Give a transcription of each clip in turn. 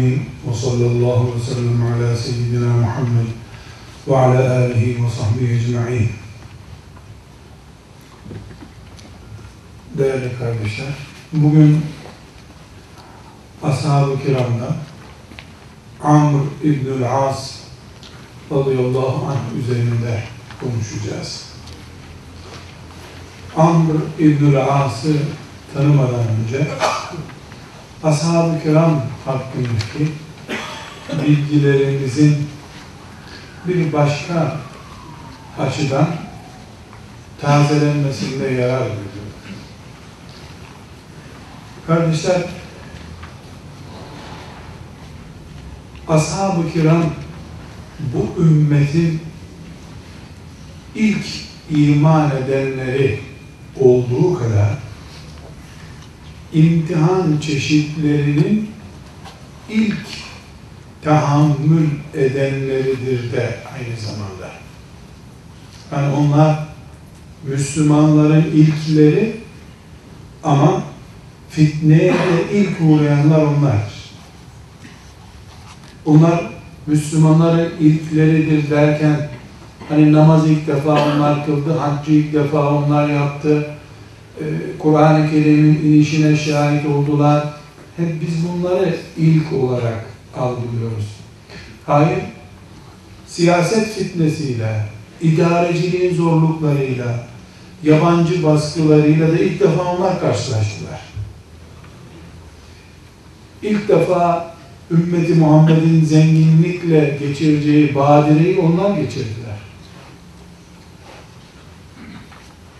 Ve sellem ala seyyidina Muhammed ve ala alihi ve sahbihi ecma'in. Değerli kardeşler, bugün Ashab-ı Kiram'da Amr İbnül As radıyallahu anh üzerinde konuşacağız. Amr İbnül As'ı tanımadan önce Ashab-ı Kiram hakkındaki bilgilerimizin bir başka açıdan tazelenmesinde yarar görüyorum. Kardeşler, Ashab-ı Kiram bu ümmetin ilk iman edenleri olduğu kadar imtihan çeşitlerinin ilk tahammül edenleridir de aynı zamanda. Yani onlar Müslümanların ilkleri ama fitneye de ilk uğrayanlar onlardır. Onlar Müslümanların ilkleridir derken hani namaz ilk defa onlar kıldı, haccı ilk defa onlar yaptı, Kur'an-ı Kerim'in inişine şahit oldular. Hep biz bunları ilk olarak algılıyoruz. Hayır, siyaset fitnesiyle, idareciliğin zorluklarıyla, yabancı baskılarıyla da ilk defa onlar karşılaştılar. İlk defa ümmeti Muhammed'in zenginlikle geçireceği badireyi onlar geçirdiler.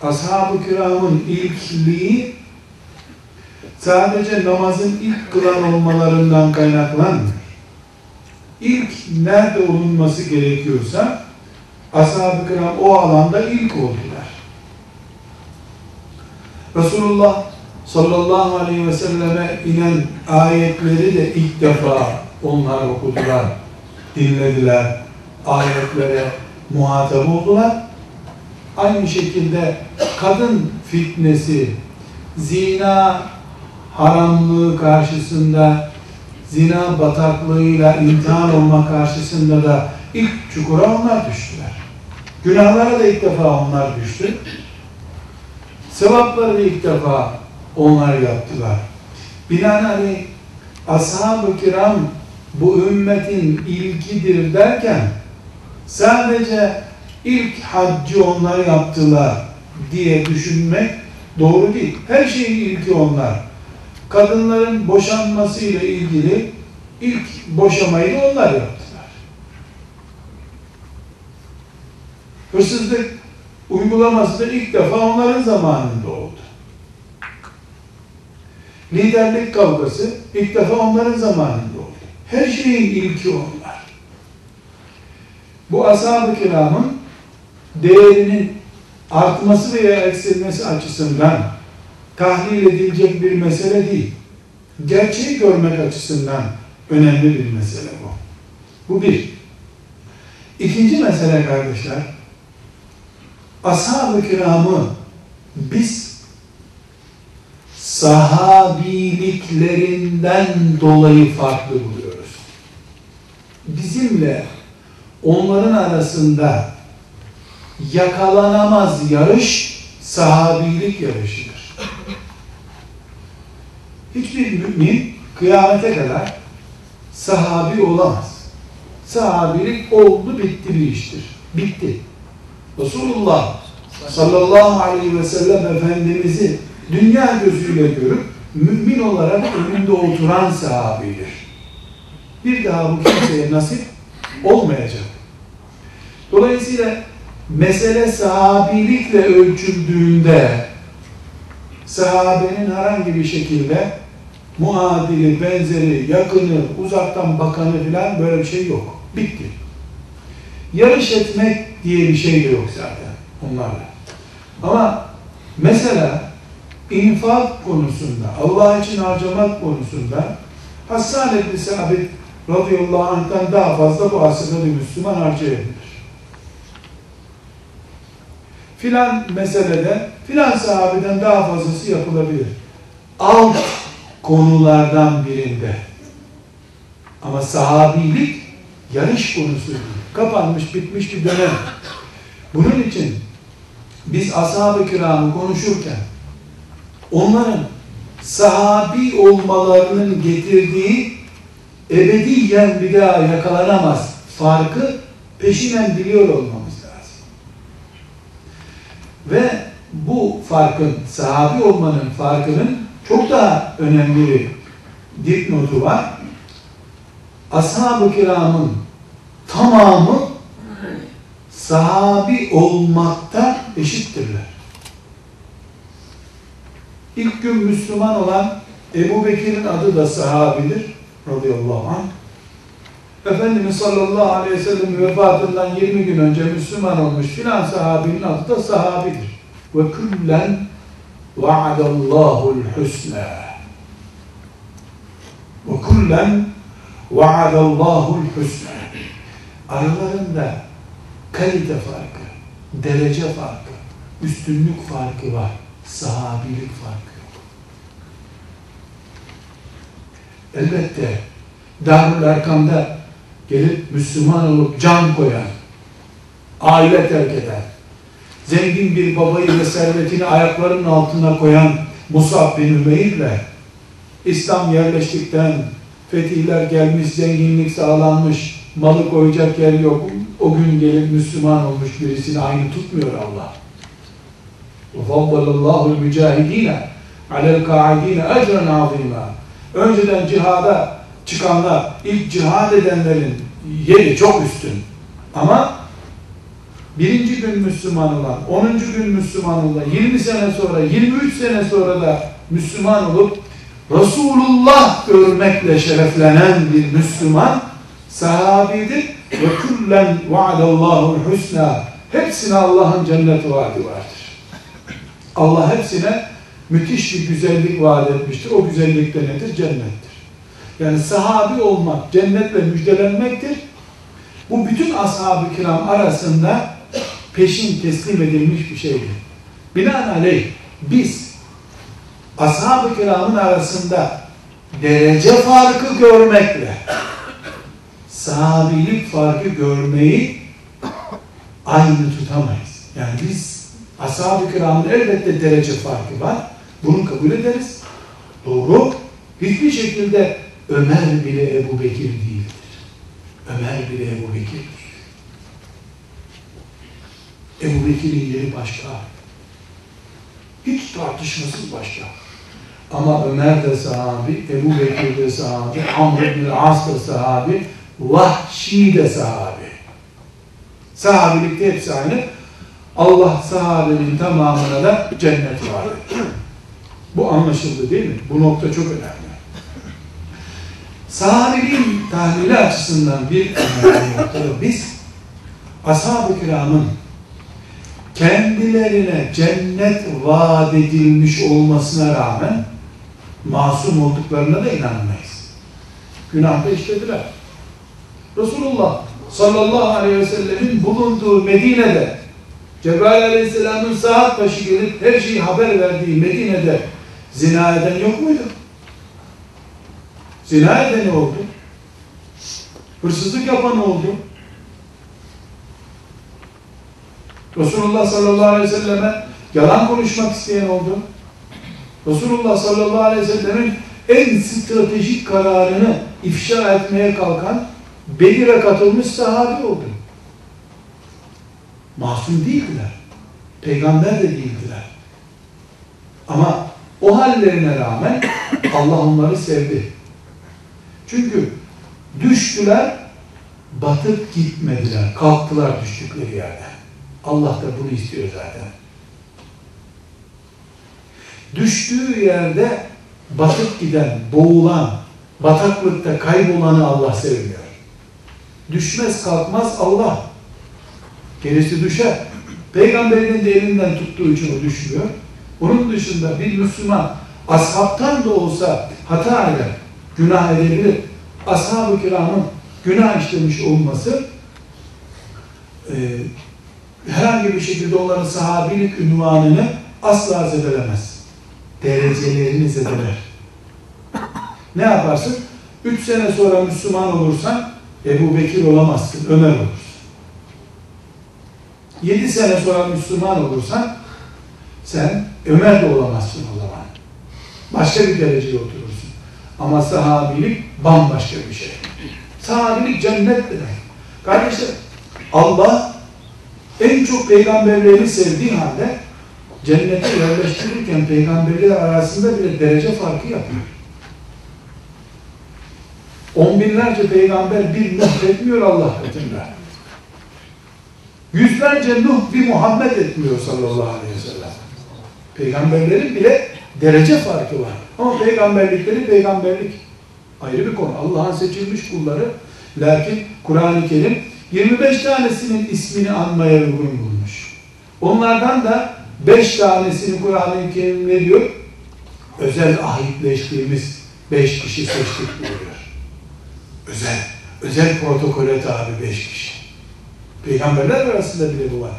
Ashab-ı kiramın ilkliği sadece namazın ilk kılan olmalarından kaynaklanmıyor. İlk nerede olunması gerekiyorsa ashab-ı kiram o alanda ilk oldular. Resulullah sallallahu aleyhi ve selleme inen ayetleri de ilk defa onlar okudular, dinlediler, ayetlere muhatap oldular. Aynı şekilde kadın fitnesi, zina haramlığı karşısında, zina bataklığıyla imtihan olma karşısında da ilk çukura onlar düştüler. Günahlara da ilk defa onlar düştü. Sevapları da ilk defa onlar yaptılar. Binaenaleyh ashab-ı kiram bu ümmetin ilkidir derken sadece ilk haccı onlar yaptılar diye düşünmek doğru değil. Her şeyin ilki onlar. Kadınların boşanmasıyla ilgili ilk boşamayı onlar yaptılar. Hırsızlık uygulaması da ilk defa onların zamanında oldu. Liderlik kavgası ilk defa onların zamanında oldu. Her şeyin ilki onlar. Bu ashab-ı kiramın değerinin artması veya eksilmesi açısından tahlil edilecek bir mesele değil. Gerçeği görmek açısından önemli bir mesele bu. Bu bir. İkinci mesele kardeşler, ashab-ı kiramı biz sahabiliklerinden dolayı farklı buluyoruz. Bizimle onların arasında yakalanamaz yarış sahabilik yarışıdır. Hiçbir mümin kıyamete kadar sahabi olamaz. Sahabilik oldu bitti bir iştir. Bitti. Resulullah sallallahu aleyhi ve sellem Efendimiz'i dünya gözüyle görüp mümin olarak önünde oturan sahabidir. Bir daha bu kimseye nasip olmayacak. Dolayısıyla mesele sahabilikle ölçüldüğünde sahabenin herhangi bir şekilde muadili, benzeri, yakını, uzaktan bakanı filan böyle bir şey yok. Bitti. Yarış etmek diye bir şey de yok zaten onlarla. Ama mesela infak konusunda, Allah için harcamak konusunda Hassan ibn Sabit radıyallahu anh'tan daha fazla bu asırda bir Müslüman harcayabilir. Filan meselede filan sahabeden daha fazlası yapılabilir. alt konulardan birinde. Ama sahabilik yarış konusu. Kapanmış, bitmiş bir dönem. Bunun için biz ashab-ı kiramı konuşurken onların sahabi olmalarının getirdiği ebediyen bir daha yakalanamaz farkı peşinen biliyor olmamız. Ve bu farkın, sahabi olmanın farkının çok daha önemli bir dipnotu var. Ashab-ı kiramın tamamı sahabi olmakta eşittirler. İlk gün Müslüman olan Ebu Bekir'in adı da sahabidir radıyallahu anh. Efendimiz sallallahu aleyhi ve sellem vefatından 20 gün önce Müslüman olmuş filan sahabinin adı da sahabidir. Ve küllen vaadallahu'l husna. Ve küllen vaadallahu'l husna. Aralarında kalite farkı, derece farkı, üstünlük farkı var. Sahabilik farkı. Elbette Darül Erkam'da gelip Müslüman olup can koyan, aile terk eden, zengin bir babayı ve servetini ayaklarının altına koyan Musab bin Ümeyr'le İslam yerleştikten fetihler gelmiş, zenginlik sağlanmış, malı koyacak yer yok. O gün gelip Müslüman olmuş birisini aynı tutmuyor Allah. وَفَضَّلَ اللّٰهُ الْمُجَاهِد۪ينَ عَلَى الْقَاعِد۪ينَ اَجْرًا عَظِيمًا Önceden cihada çıkanlar, ilk cihad edenlerin yeri çok üstün. Ama birinci gün Müslüman olan, 10. gün Müslüman olan, 20 sene sonra, 23 sene sonra da Müslüman olup Resulullah görmekle şereflenen bir Müslüman sahabidir ve küllen vaadallahu'l husna hepsine Allah'ın cennet vaadi vardır. Allah hepsine müthiş bir güzellik vaat etmiştir. O güzellik de nedir? Cennettir. Yani sahabi olmak, cennetle müjdelenmektir. Bu bütün ashab-ı kiram arasında peşin teslim edilmiş bir şeydir. Binaenaleyh biz ashab-ı kiramın arasında derece farkı görmekle sahabilik farkı görmeyi aynı tutamayız. Yani biz ashab-ı kiramın elbette derece farkı var. Bunu kabul ederiz. Doğru. Hiçbir şekilde Ömer bile Ebu Bekir değildir. Ömer bile Ebu Bekir'dir. Ebu Bekir'in yeri başka. Hiç tartışmasız başka. Ama Ömer de sahabi, Ebu Bekir de sahabi, Amr ibn As da sahabi, Vahşi de sahabi. Sahabilikte hepsi aynı. Allah sahabenin tamamına da cennet var. Bu anlaşıldı değil mi? Bu nokta çok önemli. Sahabeliğin tahlili açısından bir önemli noktada biz ashab-ı kiramın kendilerine cennet vaat edilmiş olmasına rağmen masum olduklarına da inanmayız. Günahda işlediler. Resulullah sallallahu aleyhi ve sellemin bulunduğu Medine'de Cebrail aleyhisselamın saat başı gelip her şeyi haber verdiği Medine'de zina eden yok muydu? Zina eden oldu. Hırsızlık yapan oldu. Resulullah sallallahu aleyhi ve selleme yalan konuşmak isteyen oldu. Resulullah sallallahu aleyhi ve sellemin en stratejik kararını ifşa etmeye kalkan Bedir'e katılmış sahabi oldu. Masum değildiler. Peygamber de değildiler. Ama o hallerine rağmen Allah onları sevdi. Çünkü düştüler, batıp gitmediler. Kalktılar düştükleri yerden. Allah da bunu istiyor zaten. Düştüğü yerde batıp giden, boğulan, bataklıkta kaybolanı Allah sevmiyor. Düşmez kalkmaz Allah. Gerisi düşer. Peygamberinin de elinden tuttuğu için o düşmüyor. Onun dışında bir Müslüman ashabtan da olsa hata eder, günah edebilir. Ashab-ı kiramın günah işlemiş olması e, herhangi bir şekilde onların sahabilik ünvanını asla zedelemez. derecelerini zedeler. Ne yaparsın? Üç sene sonra Müslüman olursan Ebu Bekir olamazsın, Ömer olursun. Yedi sene sonra Müslüman olursan sen Ömer de olamazsın o zaman. Başka bir dereceye oturursun. Ama sahabilik bambaşka bir şey. Sahabilik cennet demek. Kardeşler Allah en çok peygamberleri sevdiği halde cennete yerleştirirken peygamberler arasında bile derece farkı yapıyor. On binlerce peygamber bir Nuh etmiyor Allah katında. Yüzlerce Nuh bir Muhammed etmiyor sallallahu aleyhi ve sellem. Peygamberlerin bile derece farkı var. Ama peygamberlikleri peygamberlik ayrı bir konu. Allah'ın seçilmiş kulları. Lakin Kur'an-ı Kerim 25 tanesinin ismini anmaya uygun bulmuş. Onlardan da 5 tanesini Kur'an-ı Kerim ne diyor? Özel ahitleştiğimiz 5 kişi seçtik diyor. Özel, özel protokole tabi 5 kişi. Peygamberler arasında bile bu var.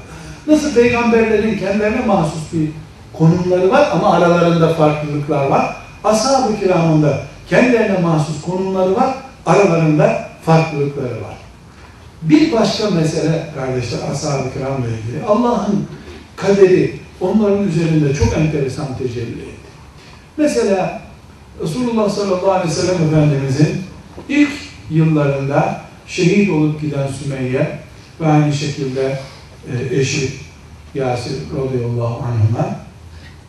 Nasıl peygamberlerin kendilerine mahsus bir konumları var ama aralarında farklılıklar var. Ashab-ı kiramın da kendilerine mahsus konumları var, aralarında farklılıkları var. Bir başka mesele kardeşler ashab-ı kiramla ilgili. Allah'ın kaderi onların üzerinde çok enteresan tecelli etti. Mesela Resulullah sallallahu aleyhi ve sellem Efendimizin ilk yıllarında şehit olup giden Sümeyye ve aynı şekilde e, eşi Yasir radıyallahu anhuma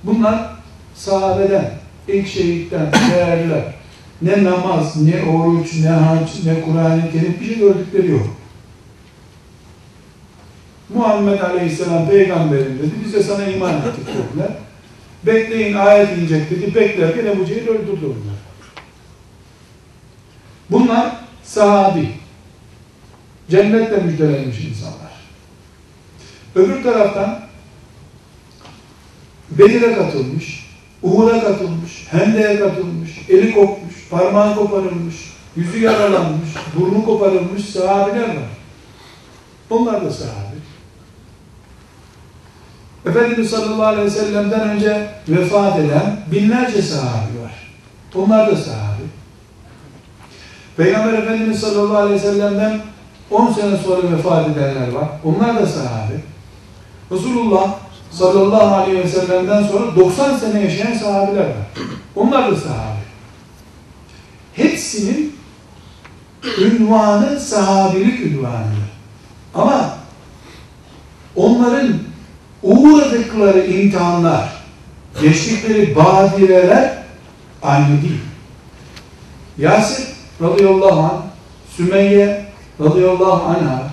bunlar sahabeden, ilk şehitten değerliler. Ne namaz, ne oruç, ne hac, ne Kur'an-ı Kerim bir şey gördükleri yok. Muhammed Aleyhisselam peygamberim dedi. Biz de sana iman ettik dediler. Bekleyin ayet inecek dedi. Beklerken Ebu Cehil öldürdü onları. Bunlar sahabi. Cennetle müjdelenmiş insanlar. Öbür taraftan Bedir'e katılmış, Uhud'a katılmış, Hende'ye katılmış, eli kopmuş, parmağı koparılmış, yüzü yaralanmış, burnu koparılmış sahabiler var. Onlar da sahabi. Efendimiz sallallahu aleyhi ve sellem'den önce vefat eden binlerce sahabi var. Onlar da sahabi. Peygamber Efendimiz sallallahu aleyhi ve sellem'den 10 sene sonra vefat edenler var. Onlar da sahabi. Resulullah sallallahu aleyhi ve sellem'den sonra 90 sene yaşayan sahabiler var. Onlar da sahabi. Hepsinin ünvanı sahabilik ünvanıdır. Ama onların uğradıkları imtihanlar, geçtikleri badireler aynı değil. Yasir radıyallahu anh, Sümeyye radıyallahu anh'a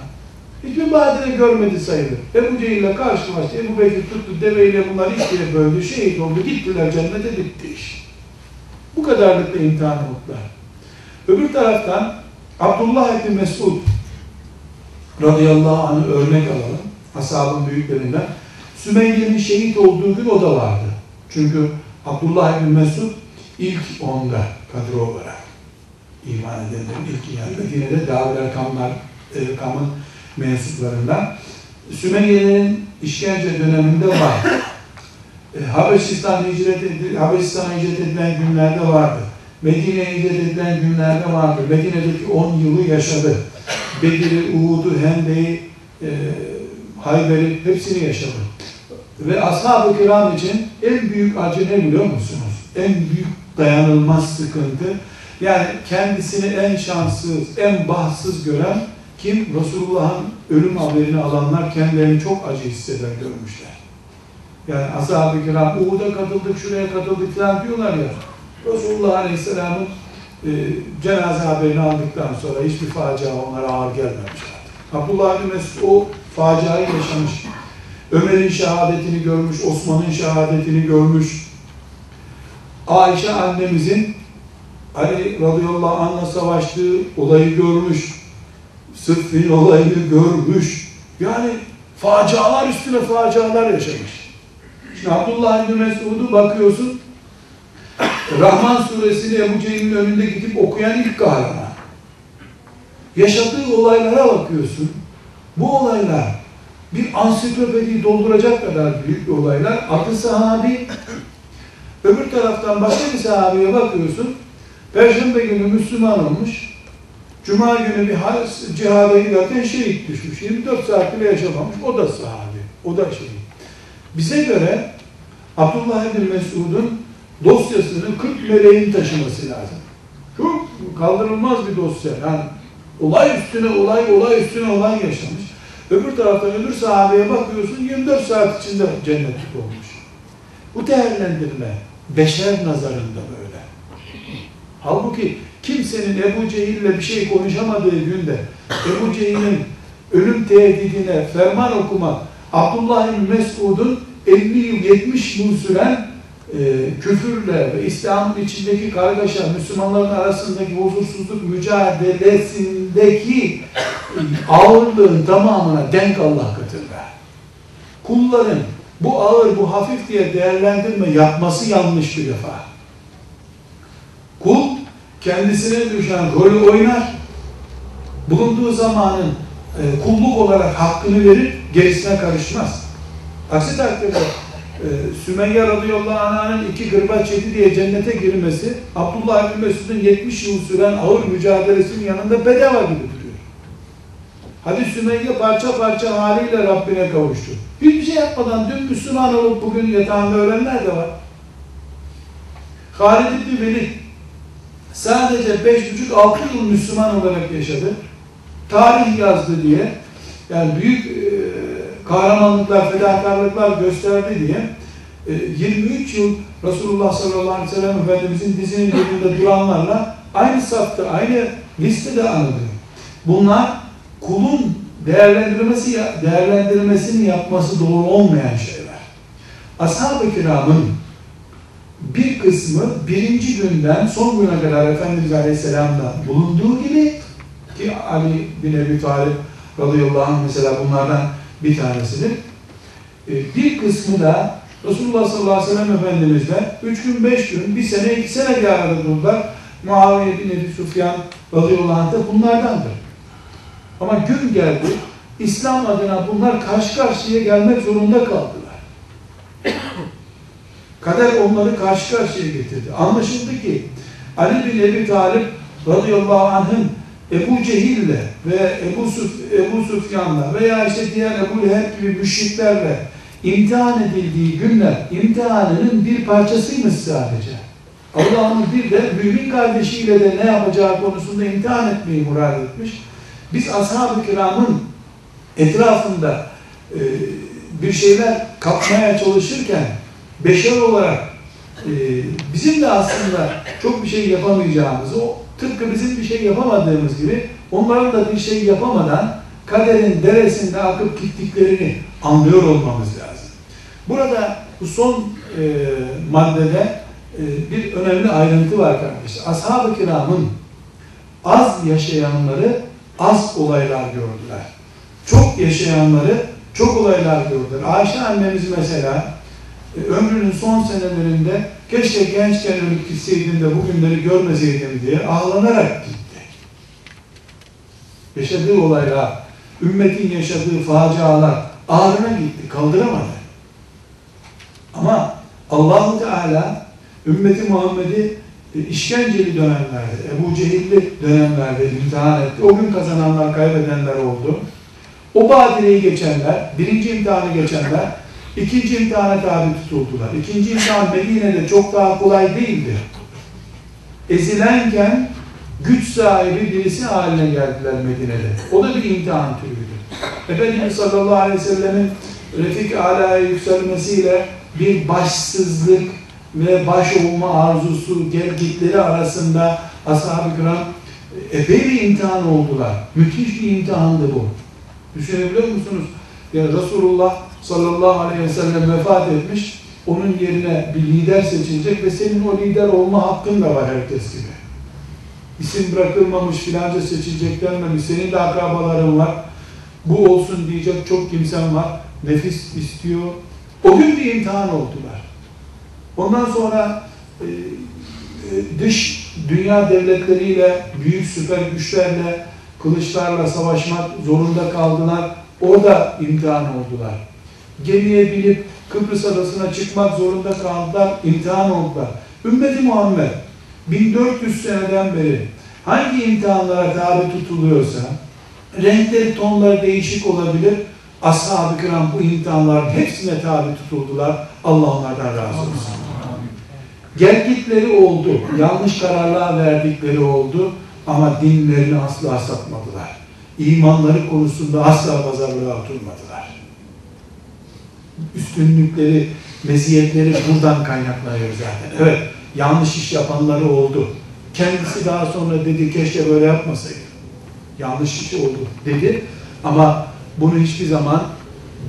hiçbir badire görmedi sayılır. Ebu Cehil'le karşılaştı. Ebu Bekir tuttu deveyle bunlar ikiye böldü. Şehit oldu. Gittiler cennete bitti iş. Bu kadarlıkla imtihan oldular. Öbür taraftan Abdullah ibn Mesud radıyallahu anh'ı örnek alalım. Ashabın büyüklerinden. Sümeyye'nin şehit olduğu gün o da vardı. Çünkü Abdullah ibn Mesud ilk onda kadro olarak iman edenlerin ilk yani Medine'de Davul Erkamlar, Erkam'ın mensuplarından. Sümeyye'nin işkence döneminde var. E, Habeşistan hicret edil, Habeşistan'a hicret edilen günlerde vardı. Medine'ye hicret edilen günlerde vardı. Medine'deki 10 yılı yaşadı. Bedir'i, Uhud'u, Hende'yi, e, Hayber'i hepsini yaşadı. Ve ashab-ı kiram için en büyük acı ne biliyor musunuz? En büyük dayanılmaz sıkıntı. Yani kendisini en şanssız, en bahtsız gören kim? Resulullah'ın ölüm haberini alanlar kendilerini çok acı hisseder görmüşler. Yani ashab-ı kiram Uhud'a katıldık, şuraya katıldık falan diyorlar ya. Resulullah Aleyhisselam'ın e, cenaze haberini aldıktan sonra hiçbir facia onlara ağır gelmemiş. Abdullah bin Mesud o faciayı yaşamış. Ömer'in şehadetini görmüş, Osman'ın şehadetini görmüş. Ayşe annemizin Ali radıyallahu anh'la savaştığı olayı görmüş. Sıffin olayını görmüş. Yani facialar üstüne facialar yaşamış. Şimdi Abdullah bin Mesud'u bakıyorsun, Rahman suresini Ebu Cehil'in önünde gidip okuyan ilk kahraman. Yaşadığı olaylara bakıyorsun. Bu olaylar bir ansiklopediyi dolduracak kadar büyük bir olaylar. Adı sahabi Öbür taraftan başka bir sahabeye bakıyorsun. Perşembe günü Müslüman olmuş. Cuma günü bir cihada giderken şehit düşmüş. 24 saat bile yaşamamış. O da sahabi. O da şehit. Bize göre Abdullah bin Mesud'un dosyasını 40 meleğin taşıması lazım. Çok kaldırılmaz bir dosya. Yani olay üstüne olay, olay üstüne olay yaşamış. Öbür taraftan öbür sahabeye bakıyorsun 24 saat içinde cennetlik olmuş. Bu değerlendirme beşer nazarında böyle. Halbuki kimsenin Ebu Cehil'le bir şey konuşamadığı günde Ebu Cehil'in ölüm tehdidine ferman okumak Abdullah bin Mesud'un 50 yıl 70 yıl süren e, küfürle ve İslam'ın içindeki kargaşa, Müslümanların arasındaki huzursuzluk mücadelesindeki e, ağırlığın tamamına denk Allah katında. Kulların bu ağır, bu hafif diye değerlendirme yapması yanlış bir defa. Kul kendisine düşen rolü oynar, bulunduğu zamanın e, kulluk olarak hakkını verir, gerisine karışmaz. Aksi takdirde e, Sümeyye radıyallahu anh'ın iki kırbaç yedi diye cennete girmesi, Abdullah bin Mesud'un 70 yıl süren ağır mücadelesinin yanında bedava gibi duruyor. Hadi Sümeyye parça parça haliyle Rabbine kavuştu. Hiçbir şey yapmadan dün Müslüman olup bugün yatağında ölenler de var. Halid İbni Velid sadece 5,5-6 yıl Müslüman olarak yaşadı. Tarih yazdı diye, yani büyük e, kahramanlıklar, fedakarlıklar gösterdi diye e, 23 yıl Resulullah sallallahu aleyhi ve sellem Efendimizin dizinin dibinde duranlarla aynı safta, aynı listede anılıyor. Bunlar kulun değerlendirmesi değerlendirmesini yapması doğru olmayan şeyler. Ashab-ı kiramın bir kısmı birinci günden son güne kadar Efendimiz Aleyhisselam'da bulunduğu gibi ki Ali bin Ebi Talib radıyallahu anh mesela bunlardan bir tanesidir. Ee, Bir kısmı da Resulullah sallallahu aleyhi ve sellem Efendimiz'le üç gün, beş gün, bir sene, iki sene bir arada. Muaviye bin Ebi Sufyan radıyallahu anh da bunlardandır. Ama gün geldi, İslam adına bunlar karşı karşıya gelmek zorunda kaldılar. Kader onları karşı karşıya getirdi. Anlaşıldı ki Ali bin Ebi Talip radıyallahu anh'ın Ebu Cehil'le ve Ebu, Suf, Ebu Sufyan'la veya işte diğer Ebu Leheb gibi müşriklerle imtihan edildiği günler imtihanının bir parçasıymış sadece. Allah'ın bir de mümin kardeşiyle de ne yapacağı konusunda imtihan etmeyi murad etmiş. Biz ashab-ı kiramın etrafında e, bir şeyler kapmaya çalışırken beşer olarak e, bizim de aslında çok bir şey yapamayacağımız, o tıpkı bizim bir şey yapamadığımız gibi onların da bir şey yapamadan kaderin deresinde akıp gittiklerini anlıyor olmamız lazım. Burada bu son e, maddede e, bir önemli ayrıntı var kardeşler. Ashab-ı kiramın az yaşayanları az olaylar gördüler. Çok yaşayanları çok olaylar gördüler. Ayşe annemiz mesela e, ömrünün son senelerinde keşke gençken ölüp gitseydim de bugünleri görmeseydim diye ağlanarak gitti. Yaşadığı olaylar, ümmetin yaşadığı facialar ağrına gitti, kaldıramadı. Ama Allahu Teala ümmeti Muhammed'i e, işkenceli dönemlerde, Ebu Cehilli dönemlerde imtihan etti. O gün kazananlar, kaybedenler oldu. O badireyi geçenler, birinci imtihanı geçenler, ikinci imtihana tabi tutuldular. İkinci imtihan Medine'de çok daha kolay değildi. Ezilenken güç sahibi birisi haline geldiler Medine'de. O da bir imtihan türüydü. Efendimiz sallallahu aleyhi ve sellemin Refik Ala'ya yükselmesiyle bir başsızlık ve baş olma arzusu, gelgitleri arasında ashab-ı kiram epey bir imtihan oldular. Müthiş bir imtihandı bu. Düşünebiliyor musunuz? Yani Resulullah sallallahu aleyhi ve sellem vefat etmiş, onun yerine bir lider seçilecek ve senin o lider olma hakkın da var herkes gibi. İsim bırakılmamış, filanca seçilecek denmemiş, senin de akrabaların var, bu olsun diyecek çok kimsen var, nefis istiyor. O gün bir imtihan oldular. Ondan sonra e, e, dış dünya devletleriyle, büyük süper güçlerle, kılıçlarla savaşmak zorunda kaldılar. Orada imtihan oldular. Gemiye binip Kıbrıs adasına çıkmak zorunda kaldılar, imtihan oldular. Ümmeti Muhammed 1400 seneden beri hangi imtihanlara tabi tutuluyorsa, renkleri, tonları değişik olabilir. Ashab-ı kiram bu imtihanların hepsine tabi tutuldular. Allah onlardan razı olsun. Gelgitleri oldu, yanlış kararlar verdikleri oldu ama dinlerini asla satmadılar. İmanları konusunda asla pazarlığa oturmadılar. Üstünlükleri, meziyetleri buradan kaynaklanıyor zaten. Evet, yanlış iş yapanları oldu. Kendisi daha sonra dedi keşke böyle yapmasaydı. Yanlış iş oldu dedi. Ama bunu hiçbir zaman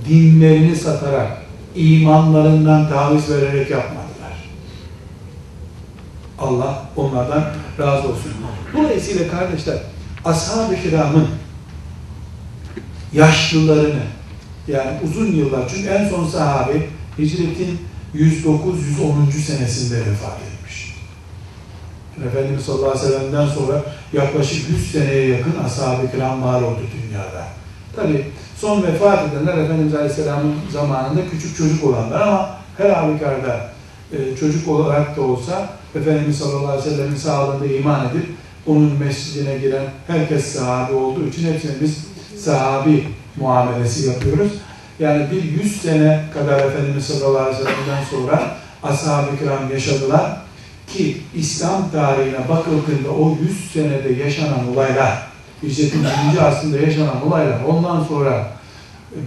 dinlerini satarak, imanlarından taviz vererek yapmadılar. Allah onlardan razı olsun. Dolayısıyla kardeşler, ashab-ı kiramın yaşlılarını, yani uzun yıllar, çünkü en son sahabi hicretin 109-110. senesinde vefat etmiş. Efendimiz sallallahu aleyhi ve sellem'den sonra yaklaşık 100 seneye yakın ashab-ı kiram var oldu dünyada. Tabi son vefat edenler Efendimiz Aleyhisselam'ın zamanında küçük çocuk olanlar ama her halükarda e, çocuk olarak da olsa Efendimiz sallallahu aleyhi ve sellem'in sağlığında iman edip onun mescidine giren herkes sahabi olduğu için hepsine biz sahabi muamelesi yapıyoruz. Yani bir yüz sene kadar Efendimiz sallallahu aleyhi ve sonra ashab-ı kiram yaşadılar ki İslam tarihine bakıldığında o yüz senede yaşanan olaylar Hicretin 1. asrında yaşanan olaylar ondan sonra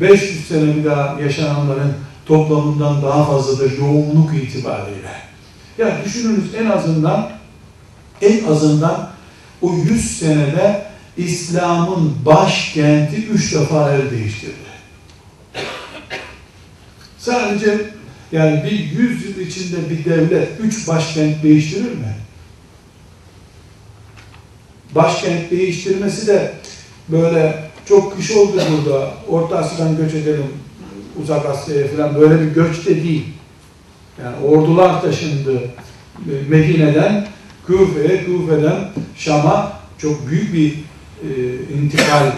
500 sene bir daha yaşananların toplamından daha fazladır yoğunluk itibariyle. Ya düşününüz en azından en azından o 100 senede İslam'ın başkenti üç defa el değiştirdi. Sadece yani bir yüz yıl içinde bir devlet üç başkent değiştirir mi? Başkent değiştirmesi de böyle çok kış oldu burada. Orta Asya'dan göç edelim uzak Asya'ya falan böyle bir göç de değil. Yani ordular taşındı Medine'den Küfe'ye, Küfe'den Şam'a çok büyük bir e, intikal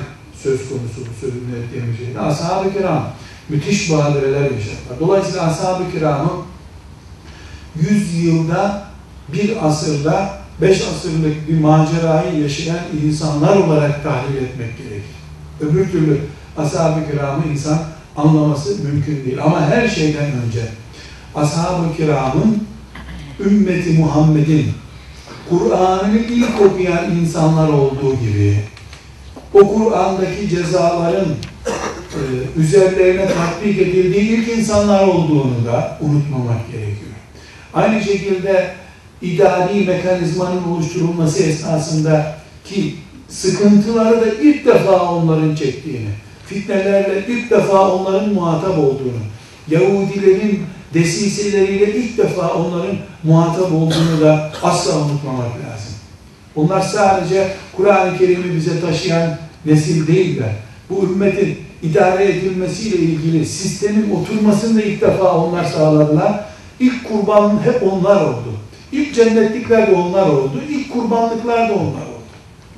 söz konusu bu sözünü ettiğimiz şeyde. Ashab-ı kiram müthiş badireler yaşadılar. Dolayısıyla ashab-ı kiramı 100 yılda bir asırda beş asırlık bir macerayı yaşayan insanlar olarak tahlil etmek gerekir. Öbür türlü ashab-ı kiramı insan anlaması mümkün değil. Ama her şeyden önce ashab-ı kiramın ümmeti Muhammed'in Kur'an'ı ilk okuyan insanlar olduğu gibi o Kur'an'daki cezaların e, üzerlerine tatbik edildiği ilk insanlar olduğunu da unutmamak gerekiyor. Aynı şekilde idari mekanizmanın oluşturulması esnasında ki sıkıntıları da ilk defa onların çektiğini, fitnelerle ilk defa onların muhatap olduğunu, Yahudilerin desiseleriyle ilk defa onların muhatap olduğunu da asla unutmamak lazım. Onlar sadece Kur'an-ı Kerim'i bize taşıyan nesil değiller. Bu ümmetin idare edilmesiyle ilgili sistemin oturmasını da ilk defa onlar sağladılar. İlk kurban hep onlar oldu. İlk cennetlikler de onlar oldu. İlk kurbanlıklar da onlar oldu.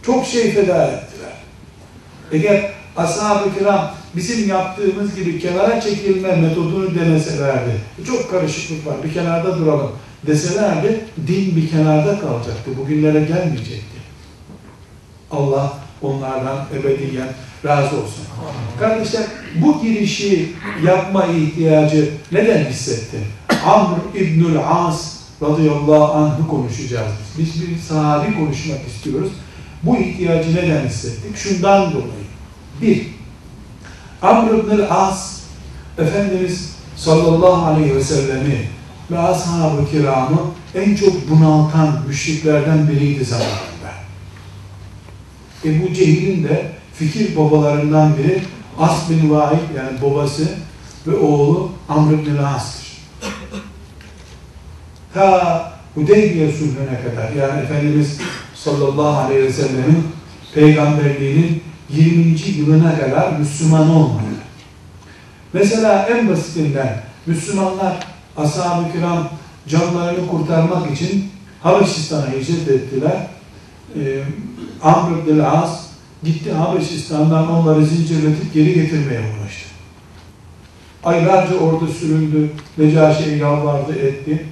Çok şey feda ettiler. Eğer ashab-ı kiram bizim yaptığımız gibi kenara çekilme metodunu deneselerdi, çok karışıklık var, bir kenarda duralım deselerdi, din bir kenarda kalacaktı, bugünlere gelmeyecekti. Allah onlardan ebediyen razı olsun. Kardeşler, bu girişi yapma ihtiyacı neden hissetti? Amr İbnül As radıyallahu anh'ı konuşacağız biz. Biz bir sahabi konuşmak istiyoruz. Bu ihtiyacı neden hissettik? Şundan dolayı. Bir, Amr ibn As Efendimiz sallallahu aleyhi ve sellemi ve ashab-ı kiramı en çok bunaltan müşriklerden biriydi zamanında. Ebu Cehil'in de fikir babalarından biri As bin Vahid yani babası ve oğlu Amr ibn As'tır. Ta Hudeybiye sulhüne kadar yani Efendimiz sallallahu aleyhi ve sellemin peygamberliğinin 20. yılına kadar Müslüman olmadı. Mesela en basitinden Müslümanlar ashab-ı kiram canlarını kurtarmak için Habeşistan'a hicret ettiler. Ee, Amr ibn As gitti Habeşistan'dan onları zincirletip geri getirmeye uğraştı. Aylarca orada süründü. Necaşi'ye yalvardı etti.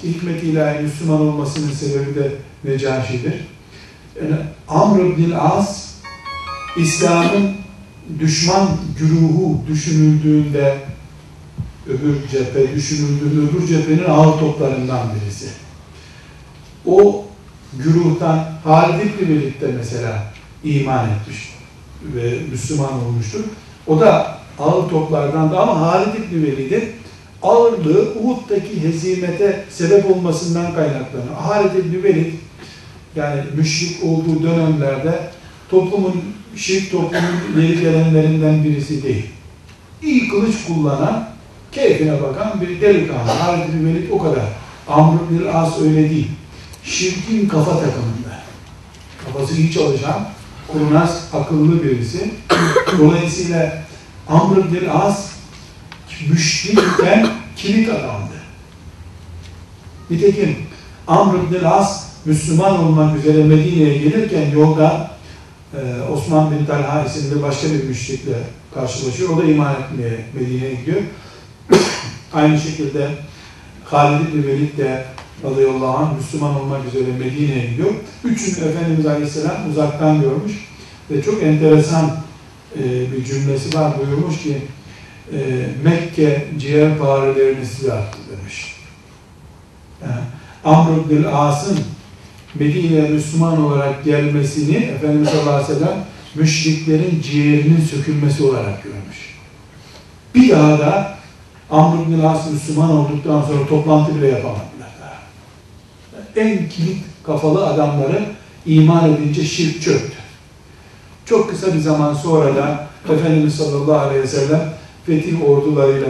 Ki hikmet ilahi Müslüman olmasının sebebi de Necaşi'dir. Yani Amr ibn As İslam'ın düşman güruhu düşünüldüğünde öbür cephe düşünüldüğünde öbür cephenin ağır toplarından birisi. O güruhtan Halid İbni birlikte mesela iman etmiş ve Müslüman olmuştur. O da ağır toplardan da ama Halid İbni Velid'in ağırlığı Uhud'daki hezimete sebep olmasından kaynaklanıyor. Halid İbni Velid yani müşrik olduğu dönemlerde toplumun, şirk toplumun ileri gelenlerinden birisi değil. İyi kılıç kullanan, keyfine bakan bir delikanlı. Halid İbni Velid o kadar. Amr bin As öyle değil. Şirkin kafa takımında. Kafası iyi çalışan, kurnaz, akıllı birisi. Dolayısıyla Amr bin As müşrikken kilit adamdı. Nitekim Amr bin As Müslüman olmak üzere Medine'ye gelirken yolda e, Osman bin Talha isimli başka bir müşrikle karşılaşıyor. O da iman etmeye Medine'ye gidiyor. Aynı şekilde Halid bin Velid de radıyallahu anh Müslüman olmak üzere Medine'ye gidiyor. Üçünü Efendimiz Aleyhisselam uzaktan görmüş ve çok enteresan e, bir cümlesi var buyurmuş ki e, Mekke ciğer farelerini size attı demiş. Yani, Amr bin As'ın Medine'ye Müslüman olarak gelmesini Efendimiz sallallahu aleyhi ve sellem müşriklerin ciğerinin sökülmesi olarak görmüş. Bir daha da Amr bin As Müslüman olduktan sonra toplantı bile yapamadılar daha. En kilit kafalı adamları iman edince şirk çöktü. Çok kısa bir zaman sonra da Efendimiz sallallahu aleyhi ve sellem fetih ordularıyla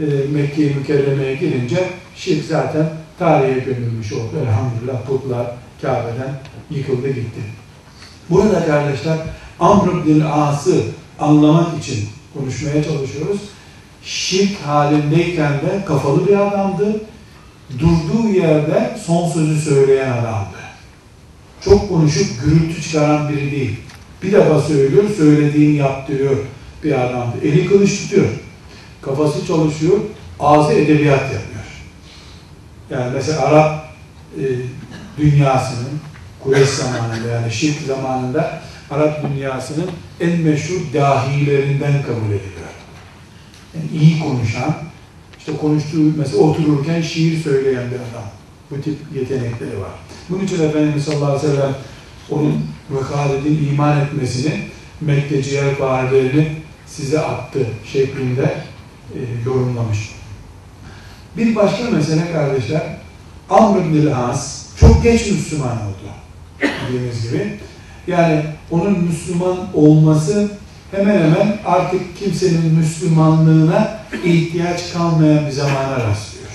e, Mekke-i Mükerreme'ye girince şirk zaten tarihe gömülmüş oldu. Elhamdülillah putlar Kabe'den yıkıldı gitti. Burada kardeşler Amr bin As'ı anlamak için konuşmaya çalışıyoruz. Şirk halindeyken de kafalı bir adamdı. Durduğu yerde son sözü söyleyen adamdı. Çok konuşup gürültü çıkaran biri değil. Bir defa söylüyor, söylediğini yaptırıyor bir adamdı. Eli kılıç tutuyor. Kafası çalışıyor, ağzı edebiyat yapıyor. Yani mesela Arap e, dünyasının Kureyş zamanında yani şirk zamanında Arap dünyasının en meşhur dahilerinden kabul ediliyor. Yani iyi konuşan, işte konuştuğu mesela otururken şiir söyleyen bir adam. Bu tip yetenekleri var. Bunun için Efendimiz sallallahu aleyhi ve sellem onun ve Halid'in iman etmesini Mekke ciğer bağırlarını size attı şeklinde e, yorumlamış. Bir başka mesele kardeşler, Amr bin As çok geç Müslüman oldu. Dediğimiz gibi. Yani onun Müslüman olması hemen hemen artık kimsenin Müslümanlığına ihtiyaç kalmayan bir zamana rastlıyor.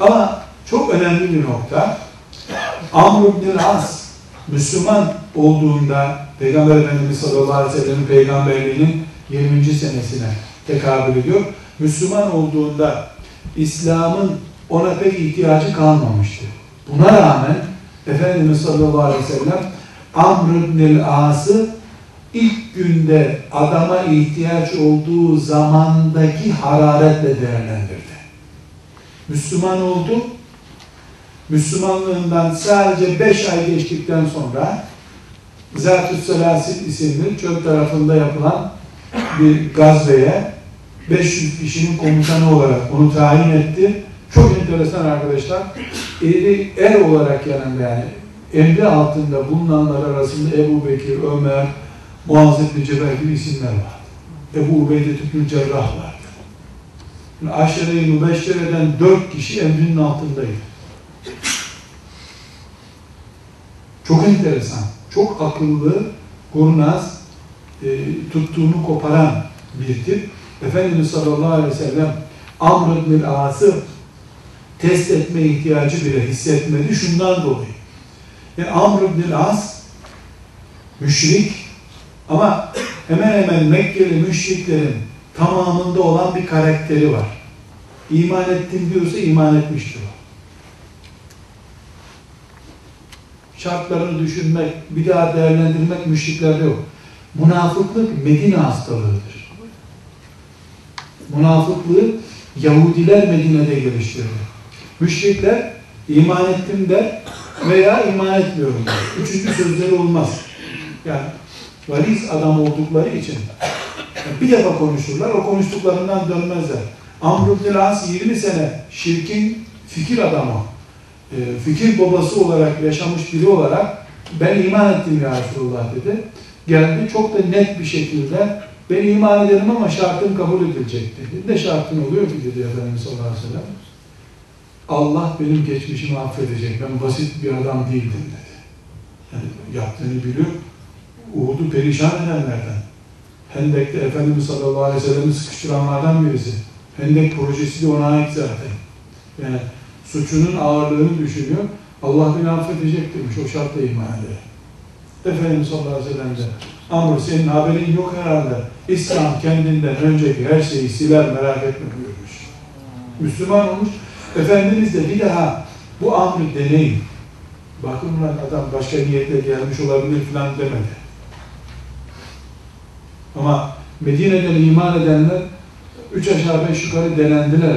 Ama çok önemli bir nokta, Amr bin As Müslüman olduğunda Peygamber Efendimiz sallallahu aleyhi ve sellem'in peygamberliğinin 20. senesine tekabül ediyor. Müslüman olduğunda İslam'ın ona pek ihtiyacı kalmamıştı. Buna rağmen Efendimiz sallallahu aleyhi ve sellem Amr ibn As'ı ilk günde adama ihtiyaç olduğu zamandaki hararetle değerlendirdi. Müslüman oldu. Müslümanlığından sadece beş ay geçtikten sonra Zat-ı Selasil isimli çöl tarafında yapılan bir gazveye 500 kişinin komutanı olarak onu tayin etti. Çok enteresan arkadaşlar. Eli er olarak yanında yani emri altında bulunanlar arasında Ebu Bekir, Ömer, Muaz ibn Cebel gibi isimler var. Ebu Ubeyde ibn Cerrah vardı. Yani Aşere-i Mübeşşere'den dört kişi emrinin altındaydı. Çok enteresan, çok akıllı, kurnaz, e, tuttuğunu koparan bir tip. Efendimiz sallallahu aleyhi ve sellem Amr ibn As'ı test etme ihtiyacı bile hissetmedi şundan dolayı. Yani Amr ibn As müşrik ama hemen hemen Mekkeli müşriklerin tamamında olan bir karakteri var. İman ettim diyorsa iman etmiştir o. Şartlarını düşünmek, bir daha değerlendirmek müşriklerde yok. Münafıklık Medine hastalığıdır. Münafıklığı Yahudiler Medine'de geliştirdi. Müşrikler iman ettim der veya iman etmiyorum der. Üçüncü sözleri olmaz. Yani valiz adam oldukları için bir defa konuşurlar, o konuştuklarından dönmezler. Amr ibn As 20 sene şirkin fikir adamı, e, fikir babası olarak yaşamış biri olarak ben iman ettim ya Resulullah dedi. Geldi çok da net bir şekilde ben iman ederim ama şartım kabul edilecek dedi. Ne şartın oluyor ki dedi Efendimiz sallallahu aleyhi ve. Allah benim geçmişimi affedecek. Ben basit bir adam değildim dedi. Yani yaptığını biliyor. Uhud'u perişan edenlerden. Hendek'te Efendimiz sallallahu aleyhi ve sellem'i sıkıştıranlardan birisi. Hendek projesi de ona ait zaten. Yani suçunun ağırlığını düşünüyor. Allah beni affedecek demiş. O şartla iman eder. Efendimiz sallallahu aleyhi ve sellem de Amr senin haberin yok herhalde. İslam kendinden önceki her şeyi siler merak etme buyurmuş. Müslüman olmuş. Efendimiz de bir daha bu amrı deneyin. Bakın lan adam başka niyetle gelmiş olabilir falan demedi. Ama Medine'den iman edenler üç aşağı beş yukarı denendiler.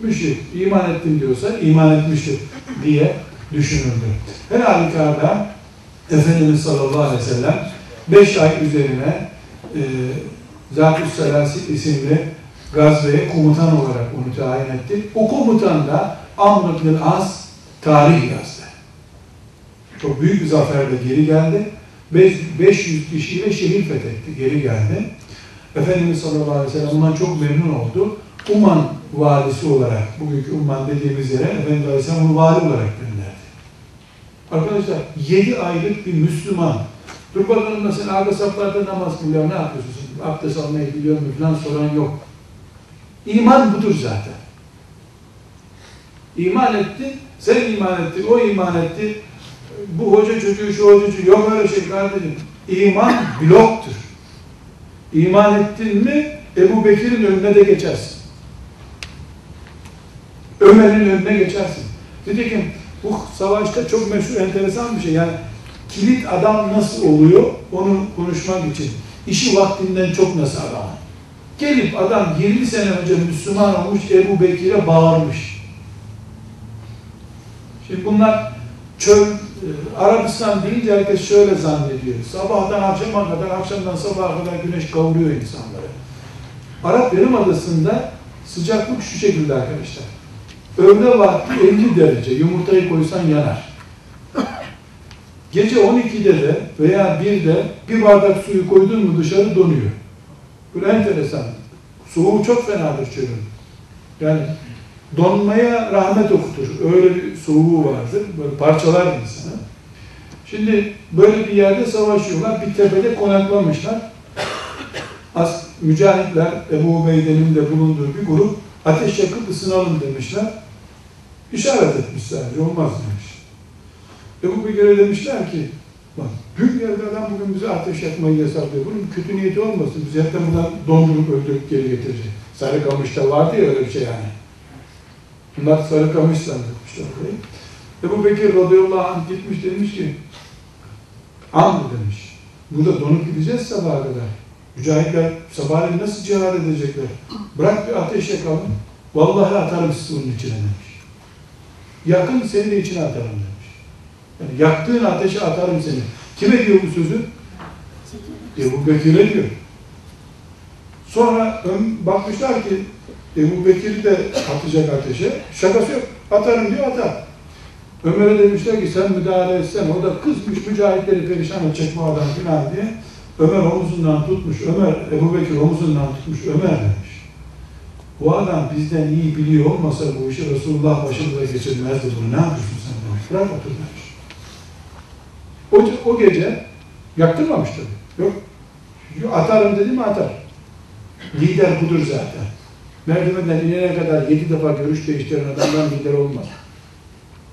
Müşrik iman ettim diyorsa iman etmiştir diye düşünüldü. Her halükarda Efendimiz sallallahu aleyhi ve sellem beş ay üzerine e, Zat-ı isimli gazveye komutan olarak onu tayin etti. O komutan da Amr ibn As tarih yazdı. Çok büyük bir zaferle geri geldi. 500 kişiyle şehir fethetti, geri geldi. Efendimiz sallallahu aleyhi ve sellem ondan çok memnun oldu. Uman valisi olarak, bugünkü Umman dediğimiz yere Efendimiz aleyhisselam onu vali olarak gönderdi. Arkadaşlar 7 aylık bir Müslüman, dur bakalım mesela arka saflarda namaz kılıyor, ne yapıyorsun? Abdest almayı biliyor mu falan soran yok. İman budur zaten. İman etti, sen iman ettin, o iman etti. Bu hoca çocuğu, şu hoca çocuğu, yok öyle şey kardeşim. İman bloktur. İman ettin mi Ebu Bekir'in önüne de geçersin. Ömer'in önüne geçersin. Nitekim bu savaşta çok meşhur, enteresan bir şey. Yani kilit adam nasıl oluyor onu konuşmak için. İşi vaktinden çok nasıl adam. Gelip adam 20 sene önce Müslüman olmuş Ebu Bekir'e bağırmış. Şimdi bunlar çöl, Arabistan deyince herkes şöyle zannediyor. Sabahtan akşama kadar, akşamdan sabaha kadar güneş kavuruyor insanları. Arap Yarımadası'nda sıcaklık şu şekilde arkadaşlar. Öğle vakti 50 derece, yumurtayı koysan yanar. Gece 12'de de veya 1'de bir bardak suyu koydun mu dışarı donuyor. Böyle enteresan. Soğuğu çok fenadır çölün. Yani donmaya rahmet okutur. Öyle bir soğuğu vardır. Böyle parçalar insanı. Şimdi böyle bir yerde savaşıyorlar. Bir tepede konaklamışlar. As mücahitler, Ebu Ubeyde'nin de bulunduğu bir grup ateş yakıp ısınalım demişler. İşaret etmiş sadece. Olmaz demiş. Ebu Bekir'e demişler ki bak dün geldi adam bugün bize ateş yakmayı yasaklıyor. Bunun kötü niyeti olmasın. Biz hepten buradan dondurup öldürüp geri getirecek. Sarıkamış'ta vardı ya öyle bir şey yani. Bunlar Sarıkamış zannetmişler orayı. Ebu Bekir radıyallahu anh gitmiş demiş ki Amr demiş. Burada donup gideceğiz sabaha kadar. Mücahitler sabahleyin nasıl cihad edecekler? Bırak bir ateş yakalım. Vallahi atarım sizi onun içine demiş. Yakın seni de içine atarım demiş. Yani yaktığın ateşe atarım seni. Kime diyor bu sözü? Ebu Bekir'e diyor. Sonra bakmışlar ki Ebu Bekir'i de atacak ateşe. Şakası yok. Atarım diyor atar. Ömer'e demişler ki sen müdahale etsen o da kızmış mücahitleri perişan edecek bu adam filan diye. Ömer omuzundan tutmuş. Ömer, Ebu Bekir omuzundan tutmuş. Ömer demiş. Bu adam bizden iyi biliyor olmasa bu işi Resulullah başımıza geçirmezdi bunu. Ne yapıyorsun sen demiş. Bırak otur demiş. O, o gece yaktırmamış tabii. Yok. Atarım dedi mi atar. Lider budur zaten. Merdivenden inene kadar yedi defa görüş değiştiren adamdan lider olmaz.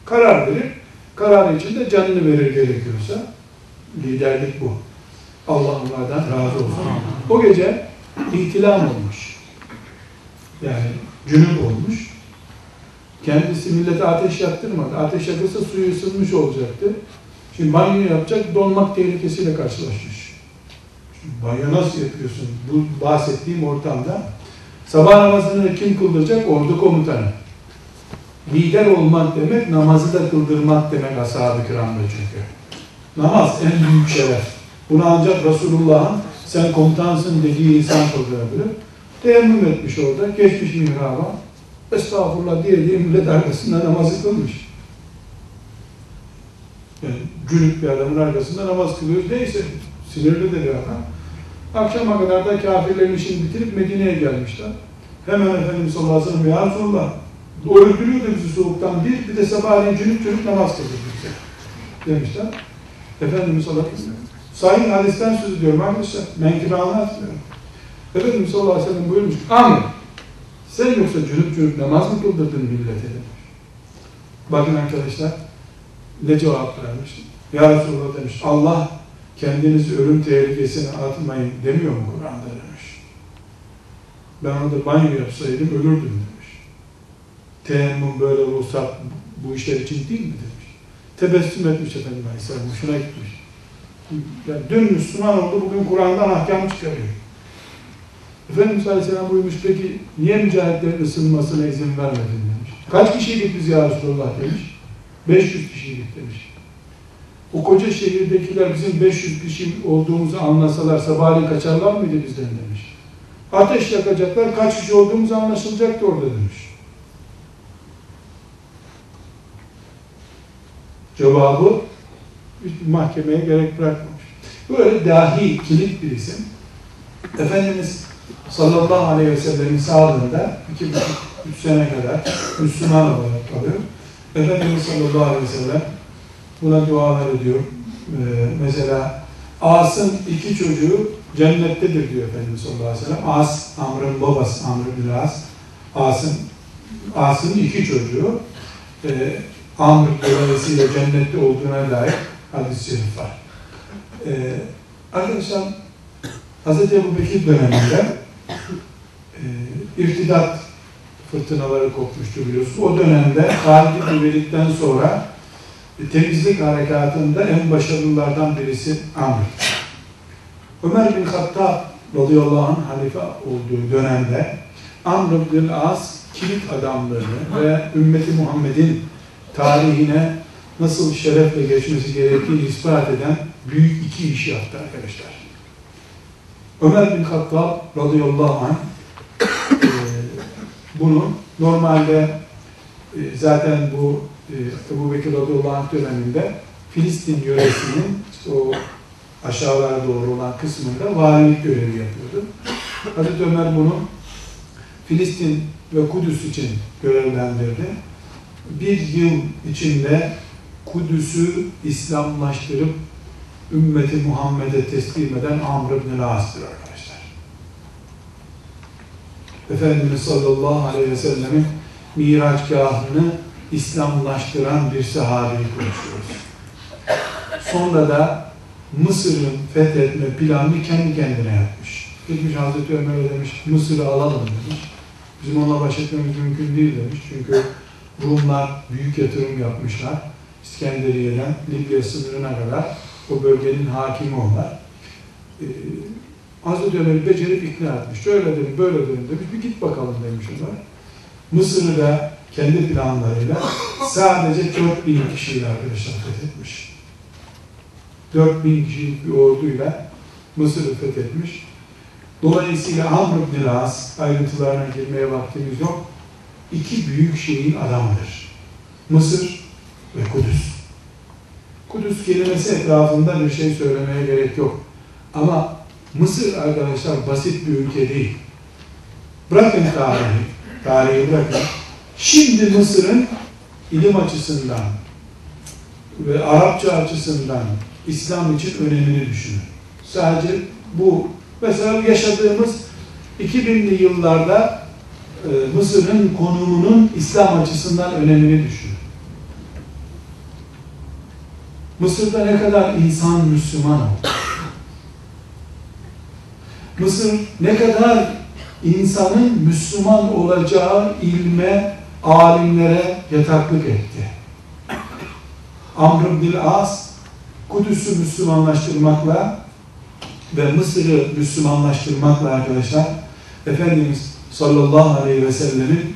Karar verir. Kararı için de canını verir gerekiyorsa. Liderlik bu. Allah onlardan razı olsun. O gece ihtilam olmuş. Yani cünüp olmuş. Kendisi millete ateş yaktırmadı. Ateş yakılsa suyu ısınmış olacaktı. Şimdi banyo yapacak, donmak tehlikesiyle karşılaşmış. Şimdi banyo nasıl yapıyorsun? Bu bahsettiğim ortamda Sabah namazını kim kıldıracak? Ordu komutanı. Lider olmak demek, namazı da kıldırmak demek ashab-ı kiramda çünkü. Namaz en büyük şeref. Bunu ancak Resulullah'ın sen komutansın dediği insan kıldırabilir. Teyemmüm etmiş orada, geçmiş mihraba. Estağfurullah diye diye millet arkasında namazı kılmış. Yani cünüp bir adamın arkasında namaz kılıyoruz. Neyse, sinirli de bir adam. Akşama kadar da kafirlerin işini bitirip Medine'ye gelmişler. Hemen Efendimiz sallallahu aleyhi ve sellem ya Resulallah öldürüyordu bizi soğuktan bir, bir de sabahleyin cünüp cünüp namaz kıldık. Demişler. Efendimiz sallallahu aleyhi ve sellem. Sahih hadisten söz ediyorum arkadaşlar. Menkıbe anlatmıyorum. Efendimiz sallallahu aleyhi ve sellem buyurmuş. Amr, sen yoksa cünüp cünüp namaz mı kıldırdın millete demiş. Bakın arkadaşlar, ne cevap vermiş? Ya Resulallah demiş, Allah kendinizi ölüm tehlikesine atmayın demiyor mu Kur'an'da demiş. Ben orada banyo yapsaydım ölürdüm demiş. Teyemmüm böyle ruhsat bu işler için değil mi demiş. Tebessüm etmiş efendim Aleyhisselam, hoşuna gitmiş. Yani dün Müslüman oldu, bugün Kur'an'dan ahkam çıkarıyor. Efendimiz Aleyhisselam buyurmuş, peki niye mücahitlerin ısınmasına izin vermedin demiş. Kaç kişiydik biz ya Resulullah demiş. 500 kişiydik demiş. O koca şehirdekiler bizim 500 kişi olduğumuzu anlasalar sabahleyin kaçarlar mıydı bizden demiş. Ateş yakacaklar, kaç kişi olduğumuz anlaşılacaktı orada demiş. Cevabı mahkemeye gerek bırakmamış. Böyle dahi, kilit bir isim. Efendimiz sallallahu aleyhi ve sellemin sağlığında iki buçuk, üç sene kadar Müslüman olarak kalıyor. Efendimiz sallallahu aleyhi ve sellem buna dualar ediyor. Ee, mesela As'ın iki çocuğu cennettedir diyor Efendimiz sallallahu aleyhi ve sellem. As, Amr'ın babası, Amr bin As. As'ın As'ın iki çocuğu e, Amr dolayısıyla cennette olduğuna dair hadis-i şerif var. Ee, arkadaşlar Hz. Ebu Bekir döneminde e, irtidat fırtınaları kopmuştu biliyorsunuz. O dönemde Halid bin Velid'den sonra e, temizlik harekatında en başarılılardan birisi Amr. Ömer bin Hattab radıyallahu anh halife olduğu dönemde Amr bin As kilit adamlığını ve ümmeti Muhammed'in tarihine nasıl şerefle geçmesi gerektiğini ispat eden büyük iki iş yaptı arkadaşlar. Ömer bin Hattab radıyallahu anh e, bunu normalde e, zaten bu Ebu Bekir radıyallahu anh döneminde Filistin yöresinin o aşağılara doğru olan kısmında valilik görevi yapıyordu. Hazreti Ömer bunu Filistin ve Kudüs için görevlendirdi. Bir yıl içinde Kudüs'ü İslamlaştırıp ümmeti Muhammed'e teslim eden Amr ibn As'tır arkadaşlar. Efendimiz sallallahu aleyhi ve sellemin miraçgahını İslamlaştıran bir sahabeyi konuşuyoruz. Sonra da Mısır'ın fethetme planını kendi kendine yapmış. Gitmiş Hazreti Ömer'e demiş, Mısır'ı alalım demiş. Bizim onunla baş etmemiz mümkün değil demiş. Çünkü Rumlar büyük yatırım yapmışlar. İskenderiye'den Libya sınırına kadar o bölgenin hakimi onlar. Ee, Hazreti Ömer'i becerip ikna etmiş. Şöyle dedim, böyle dedim demiş. Bir git bakalım demiş onlar. Mısır'ı da kendi planlarıyla sadece 4000 kişiyle arkadaşlar fethetmiş. 4000 kişilik bir orduyla Mısır'ı fethetmiş. Dolayısıyla Amr bin As ayrıntılarına girmeye vaktimiz yok. İki büyük şeyin adamıdır. Mısır ve Kudüs. Kudüs kelimesi etrafında bir şey söylemeye gerek yok. Ama Mısır arkadaşlar basit bir ülke değil. Bırakın tarihi, tarihi bırakın. Şimdi Mısır'ın ilim açısından ve Arapça açısından İslam için önemini düşünün. Sadece bu, mesela yaşadığımız 2000'li yıllarda e, Mısır'ın konumunun İslam açısından önemini düşünün. Mısır'da ne kadar insan Müslüman oldu. Mısır ne kadar insanın Müslüman olacağı ilme, alimlere yataklık etti. Amr bin As, Kudüs'ü Müslümanlaştırmakla ve Mısır'ı Müslümanlaştırmakla arkadaşlar, Efendimiz sallallahu aleyhi ve sellemin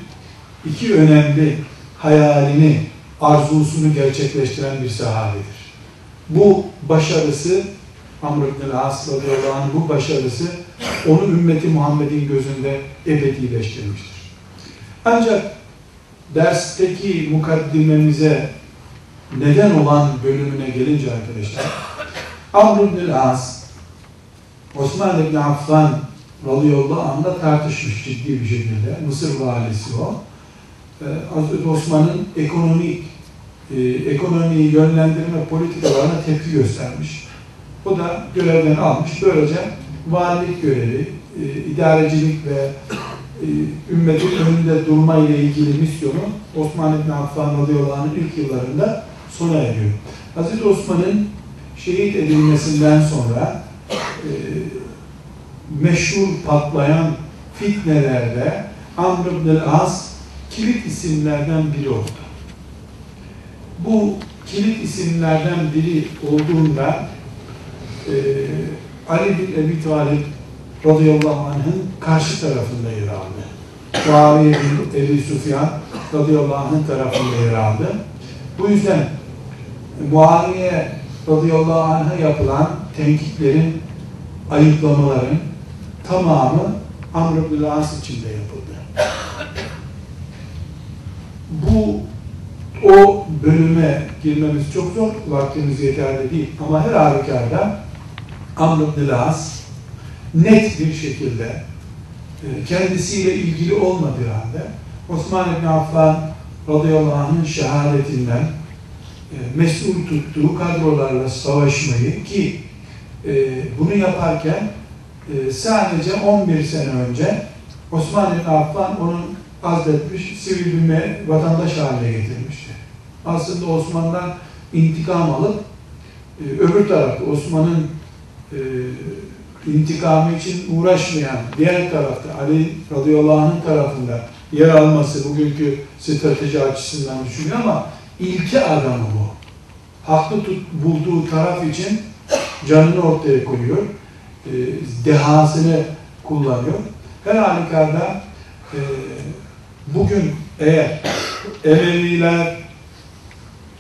iki önemli hayalini, arzusunu gerçekleştiren bir sahabedir. Bu başarısı Amr ibn As bu başarısı onu ümmeti Muhammed'in gözünde ebedileştirmiştir. Ancak dersteki mukaddimemize neden olan bölümüne gelince arkadaşlar Amr ibn As Osman ibn Affan radıyallahu anh'la tartışmış ciddi bir şekilde. Mısır valisi o. Ee, Hazreti Osman'ın ekonomik e, ekonomiyi yönlendirme politikalarına tepki göstermiş. O da görevden almış. Böylece valilik görevi, e, idarecilik ve ümmetin önünde durma ile ilgili misyonu Osman İbni Affan radıyallahu ilk yıllarında sona eriyor. Hazreti Osman'ın şehit edilmesinden sonra e, meşhur patlayan fitnelerde Amr ibn As kilit isimlerden biri oldu. Bu kilit isimlerden biri olduğunda e, Ali bin Ebi Talib radıyallahu anh'ın karşı tarafında yer aldı. Muaviye bin Ebi Sufyan radıyallahu anh'ın tarafında yer aldı. Bu yüzden Muaviye radıyallahu anh'a yapılan tenkitlerin, ayıplamaların tamamı Amr ibn içinde yapıldı. Bu o bölüme girmemiz çok zor, vaktimiz yeterli değil. Ama her halükarda Amr ibn net bir şekilde e, kendisiyle ilgili olmadığı halde Osman ibn Affan radıyallahu anh'ın şehadetinden e, mesul tuttuğu kadrolarla savaşmayı ki e, bunu yaparken sadece 11 sene önce Osman ibn Affan onu azletmiş, sivil bir vatandaş haline getirmişti. Aslında Osman'dan intikam alıp öbür tarafta Osman'ın intikamı için uğraşmayan diğer tarafta Ali radıyallahu anh'ın tarafında yer alması bugünkü strateji açısından düşünüyor ama ilke adamı bu. Haklı tut, bulduğu taraf için canını ortaya koyuyor. E, dehasını kullanıyor. Her halükarda e, bugün eğer Emeviler,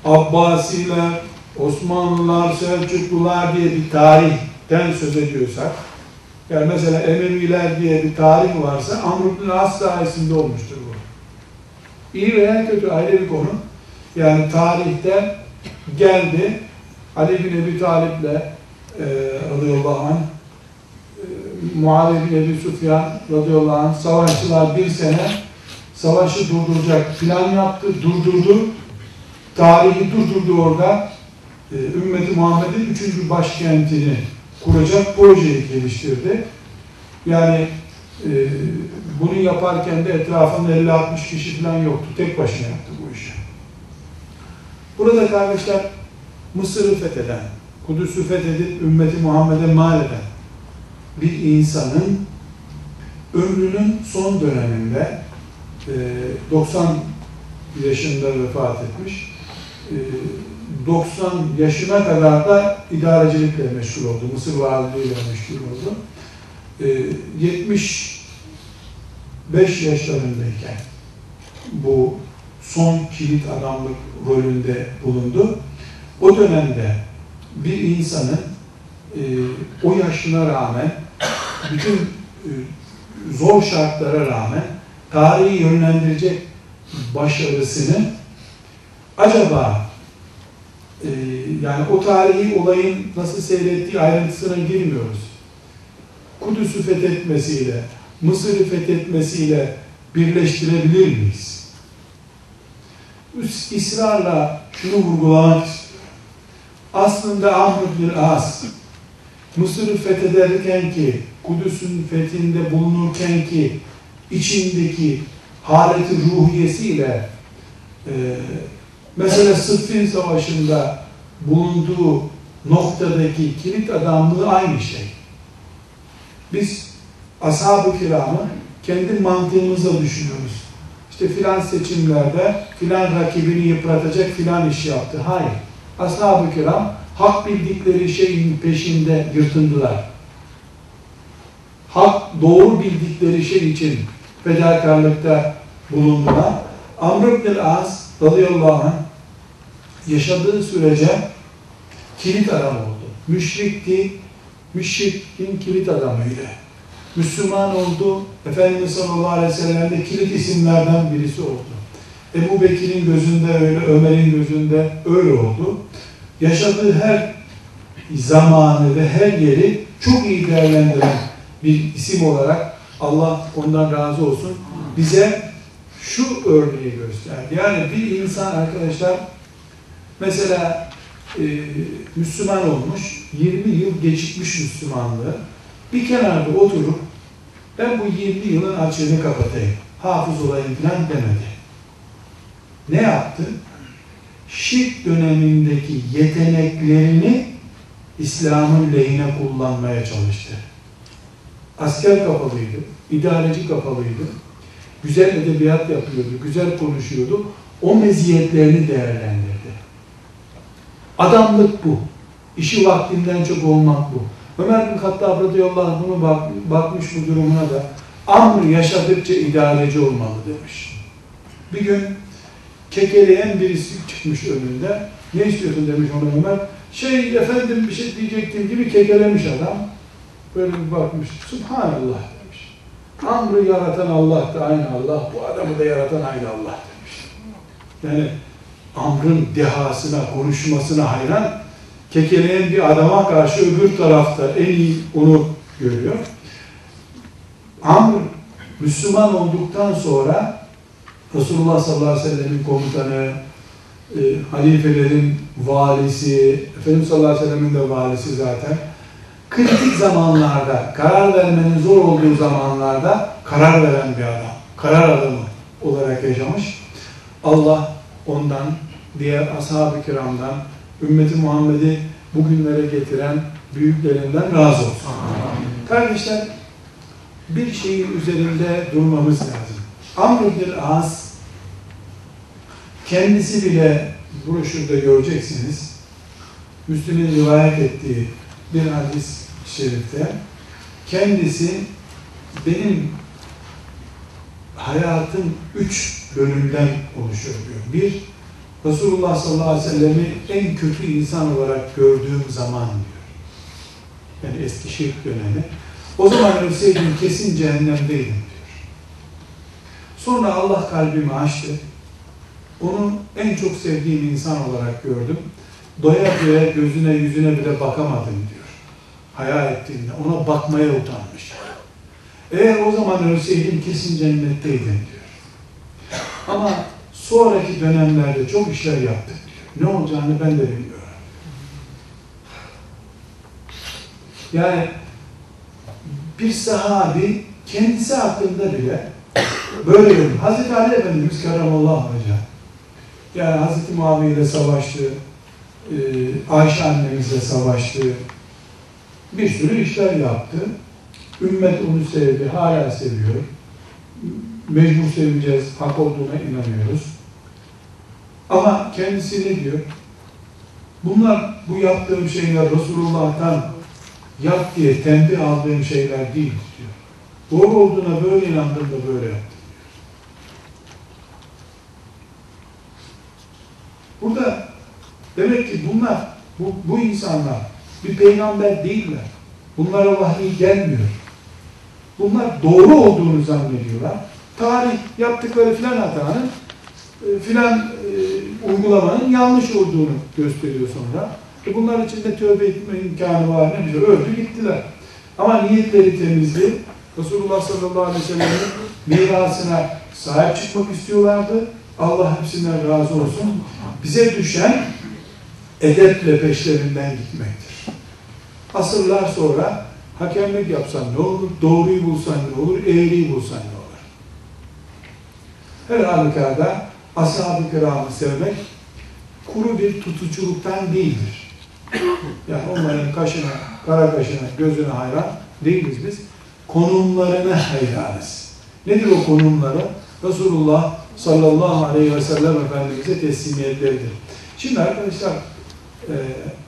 Abbasiler, Osmanlılar, Selçuklular diye bir tarih den söz ediyorsak, yani mesela Emeviler diye bir tarih varsa Amr ibn As sayesinde olmuştur bu. İyi veya kötü ayrı bir konu. Yani tarihte geldi Ali bin Ebi Talib'le e, radıyallahu anh e, Muaviye bin Ebi Sufyan radıyallahu anh savaşçılar bir sene savaşı durduracak plan yaptı, durdurdu. Tarihi durdurdu orada. E, Ümmeti Muhammed'in üçüncü başkentini kuracak projeyi geliştirdi. Yani e, bunu yaparken de etrafında 50-60 kişi falan yoktu. Tek başına yaptı bu işi. Burada kardeşler Mısır'ı fetheden, Kudüs'ü fethedip ümmeti Muhammed'e mal eden bir insanın ömrünün son döneminde e, 90 yaşında vefat etmiş. E, 90 yaşına kadar da idarecilikle meşgul oldu. Mısır valiliğiyle meşgul oldu. E, ee, 75 yaşlarındayken bu son kilit adamlık rolünde bulundu. O dönemde bir insanın e, o yaşına rağmen bütün e, zor şartlara rağmen tarihi yönlendirecek başarısını acaba ee, yani o tarihi olayın nasıl seyrettiği ayrıntısına girmiyoruz. Kudüs'ü fethetmesiyle, Mısır'ı fethetmesiyle birleştirebilir miyiz? İsrarla şunu vurgulamak Aslında Ahmet bin As, Mısır'ı fethederken ki, Kudüs'ün fethinde bulunurken ki, içindeki haleti ruhiyesiyle e, Mesela Sıffin Savaşı'nda bulunduğu noktadaki kilit adamlığı aynı şey. Biz ashab-ı kiramı kendi mantığımızla düşünüyoruz. İşte filan seçimlerde filan rakibini yıpratacak filan iş yaptı. Hayır. Ashab-ı kiram hak bildikleri şeyin peşinde yırtındılar. Hak doğru bildikleri şey için fedakarlıkta bulundular. Amr ibn As radıyallahu anh yaşadığı sürece kilit adam oldu. Müşrikti, müşrikin kilit adamıydı. Müslüman oldu, Efendimiz sallallahu aleyhi ve sellem kilit isimlerden birisi oldu. Ebu Bekir'in gözünde öyle, Ömer'in gözünde öyle oldu. Yaşadığı her zamanı ve her yeri çok iyi değerlendiren bir isim olarak Allah ondan razı olsun bize şu örneği gösterdi. Yani bir insan arkadaşlar mesela e, Müslüman olmuş, 20 yıl geçikmiş Müslümanlığı bir kenarda oturup ben bu 20 yılın açığını kapatayım, hafız olayım falan demedi. Ne yaptı? Şirk dönemindeki yeteneklerini İslam'ın lehine kullanmaya çalıştı. Asker kafalıydı, idareci kafalıydı, güzel edebiyat yapıyordu, güzel konuşuyordu, o meziyetlerini değerlendirdi. Adamlık bu. İşi vaktinden çok olmak bu. Ömer bin Hattab radıyallahu anh bunu bak, bakmış bu durumuna da Amr yaşadıkça idareci olmalı demiş. Bir gün kekeleyen birisi çıkmış önünde. Ne istiyorsun demiş ona Ömer. Şey efendim bir şey diyecektim gibi kekelemiş adam. Böyle bir bakmış. Subhanallah Amr'ı yaratan Allah da aynı Allah. Bu adamı da yaratan aynı Allah demiş. Yani Amr'ın dehasına, konuşmasına hayran kekeleyen bir adama karşı öbür tarafta en iyi onu görüyor. Amr Müslüman olduktan sonra Resulullah sallallahu aleyhi ve sellemin komutanı, e, halifelerin valisi, Efendimiz sallallahu aleyhi ve sellemin de valisi zaten. Kritik zamanlarda, karar vermenin zor olduğu zamanlarda karar veren bir adam, karar adamı olarak yaşamış. Allah ondan, diğer ashab-ı kiramdan, ümmeti Muhammed'i bugünlere getiren büyüklerinden razı olsun. Kardeşler, bir şeyin üzerinde durmamız lazım. Amr bin As kendisi bile broşürde göreceksiniz. Müslüm'ün rivayet ettiği bir hadis şerifte kendisi benim hayatım üç bölümden oluşuyor diyor. Bir, Resulullah sallallahu aleyhi ve sellem'i en kötü insan olarak gördüğüm zaman diyor. Yani eski şirk dönemi. O zaman ölseydim kesin cehennemdeydim diyor. Sonra Allah kalbimi açtı. Onu en çok sevdiğim insan olarak gördüm. Doya doya gözüne yüzüne bile bakamadım diyor. Hayal ettiğinde ona bakmaya utanmış. Eğer o zaman ölseydim kesin cennetteydim diyor. Ama sonraki dönemlerde çok işler yaptık diyor. Ne olacağını ben de bilmiyorum. Yani bir sahabi kendisi hakkında bile böyle dedim. Hazreti Ali Efendimiz Keramallahu Hoca. Yani Hazreti Muaviye ile savaştı, e, Ayşe annemizle savaştı, bir sürü işler yaptı. Ümmet onu sevdi, hala seviyor. Mecbur seveceğiz, hak olduğuna inanıyoruz. Ama kendisi ne diyor? Bunlar, bu yaptığım şeyler Resulullah'tan yap diye tembih aldığım şeyler değil diyor. Doğru olduğuna böyle inandım da böyle yaptım. Burada demek ki bunlar, bu, bu insanlar bir peygamber değiller. Bunlara vahiy gelmiyor. Bunlar doğru olduğunu zannediyorlar. Tarih yaptıkları filan hatanın e, filan e, uygulamanın yanlış olduğunu gösteriyor sonra. E bunlar için de tövbe etme imkanı var ne bize öldü gittiler. Ama niyetleri temizdi. Resulullah sallallahu aleyhi ve sellem'in mirasına sahip çıkmak istiyorlardı. Allah hepsinden razı olsun. Bize düşen edeple peşlerinden gitmektir. Asırlar sonra hakemlik yapsan ne olur, doğruyu bulsan ne olur, eğriyi bulsan ne olur. Her halükarda ashab-ı kiramı sevmek kuru bir tutuculuktan değildir. Yani onların kaşına, kara kaşına, gözüne hayran değiliz biz. Konumlarına hayranız. Nedir o konumları? Resulullah sallallahu aleyhi ve sellem Efendimiz'e teslimiyetleridir. Şimdi arkadaşlar e,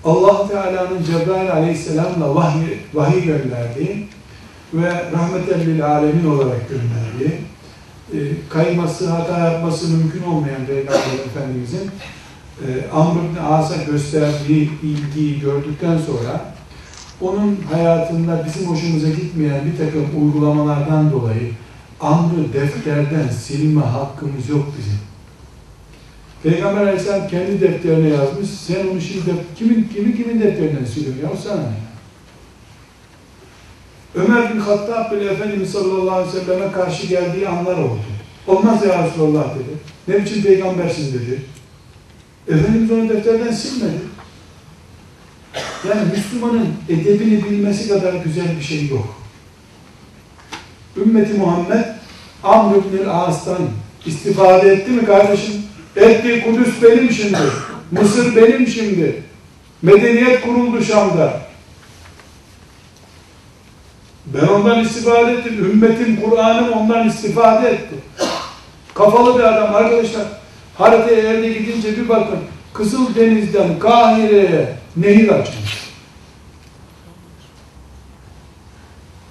allah Teala'nın Cebrail aleyhisselamla vahiy, vahiy gönderdiği ve rahmeten lil alemin olarak gönderdiği e, kayması, hata yapması mümkün olmayan Peygamber Efendimizin e, Amr ibn As'a gösterdiği ilgiyi gördükten sonra onun hayatında bizim hoşumuza gitmeyen bir takım uygulamalardan dolayı Amr'ı defterden silme hakkımız yok bizim. Peygamber Aleyhisselam kendi defterine yazmış. Sen onu şimdi kimin kimin kimin defterinden siliyorsun ya sana ne? Ömer bin Hattab bile Efendimiz sallallahu aleyhi ve selleme karşı geldiği anlar oldu. Olmaz ya Resulallah dedi. Ne biçim peygambersin dedi. Efendimiz onu defterden silmedi. Yani Müslümanın edebini bilmesi kadar güzel bir şey yok. Ümmeti Muhammed Amr ibn As'tan istifade etti mi kardeşim? Etti, Kudüs benim şimdi. Mısır benim şimdi. Medeniyet kuruldu Şam'da. Ben ondan istifade ettim. Ümmetim, Kur'an'ım ondan istifade etti. Kafalı bir adam arkadaşlar. Haritaya eğer gidince bir bakın. Kızıldeniz'den Kahire'ye nehir açmış.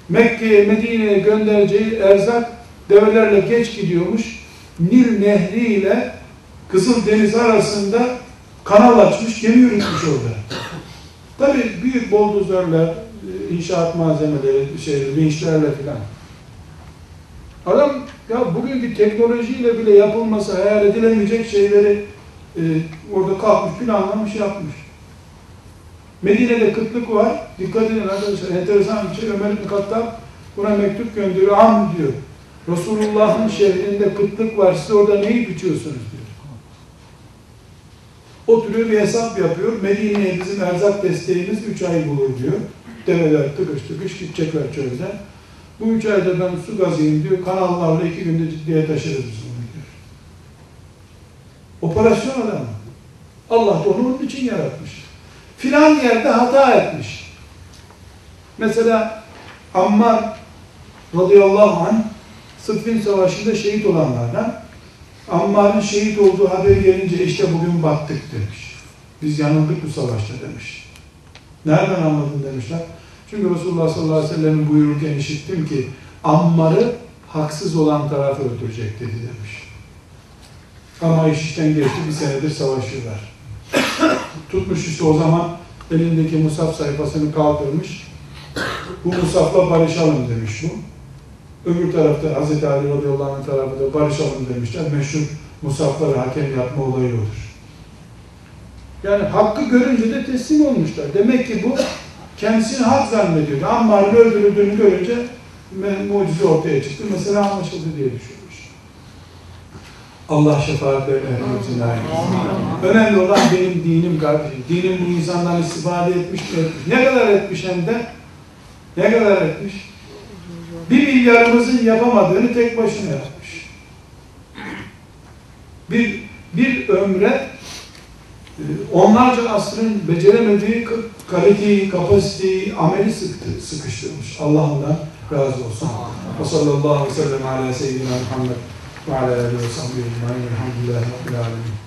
Mekke'ye, Medine'ye göndereceği erzak develerle geç gidiyormuş. Nil Nehri ile Kızıldeniz arasında kanal açmış, gemi yürütmüş orada. Tabii büyük boldozörler, e, inşaat malzemeleri, şey, vinçlerle filan. Adam ya bugünkü teknolojiyle bile yapılması hayal edilemeyecek şeyleri e, orada kalkmış, planlamış, yapmış. Medine'de kıtlık var. Dikkat edin arkadaşlar. Enteresan bir şey. Ömer bin Kattab buna mektup gönderiyor. Am diyor. Resulullah'ın şehrinde kıtlık var. Siz orada ne yiyip içiyorsunuz diyor. Oturuyor bir hesap yapıyor. Medine'ye bizim erzak desteğimiz 3 ay bulur diyor. Develer tıkış tıkış gidecekler çölden. Bu üç ayda ben su gazıyım diyor. Kanallarla iki günde ciddiye taşırız biz bunu diyor. Operasyon adamı. Allah da onu onun için yaratmış. Filan yerde hata etmiş. Mesela Ammar radıyallahu anh Sıffin Savaşı'nda şehit olanlardan Ammar'ın şehit olduğu haber gelince işte bugün battık demiş. Biz yanıldık bu savaşta demiş. Nereden anladın demişler. Çünkü Resulullah sallallahu aleyhi ve sellem'in buyururken işittim ki Ammar'ı haksız olan tarafı öldürecek dedi demiş. Ama iş işten geçti bir senedir savaşıyorlar. Tutmuş işte o zaman elindeki musaf sayfasını kaldırmış. Bu musafla barışalım demiş bu. Öbür tarafta Hazreti Ali radıyallahu anh tarafı da barışalım demişler. Meşhur musafları hakem yapma olayı odur. Yani hakkı görünce de teslim olmuşlar. Demek ki bu kendisini hak zannediyordu. Ammar'ın öldürüldüğünü görünce mucize ortaya çıktı. Mesela anlaşıldı diye düşünmüş. Allah şefaatlerine ayırsın. Önemli olan benim dinim kardeşim. Dinim bu insandan istifade etmiş mi etmiş. Ne kadar etmiş hem de? Ne kadar etmiş? Bir milyarımızın yapamadığını tek başına yapmış. Bir, bir ömre e, onlarca asrın beceremediği kaliteyi, kapasiteyi, ameli sıktı, sıkıştırmış. Allah ondan razı olsun. Ve sallallahu aleyhi ve sellem ala seyyidina Muhammed ve ala aleyhi ve sahbihi. Elhamdülillahi Rabbil alemin.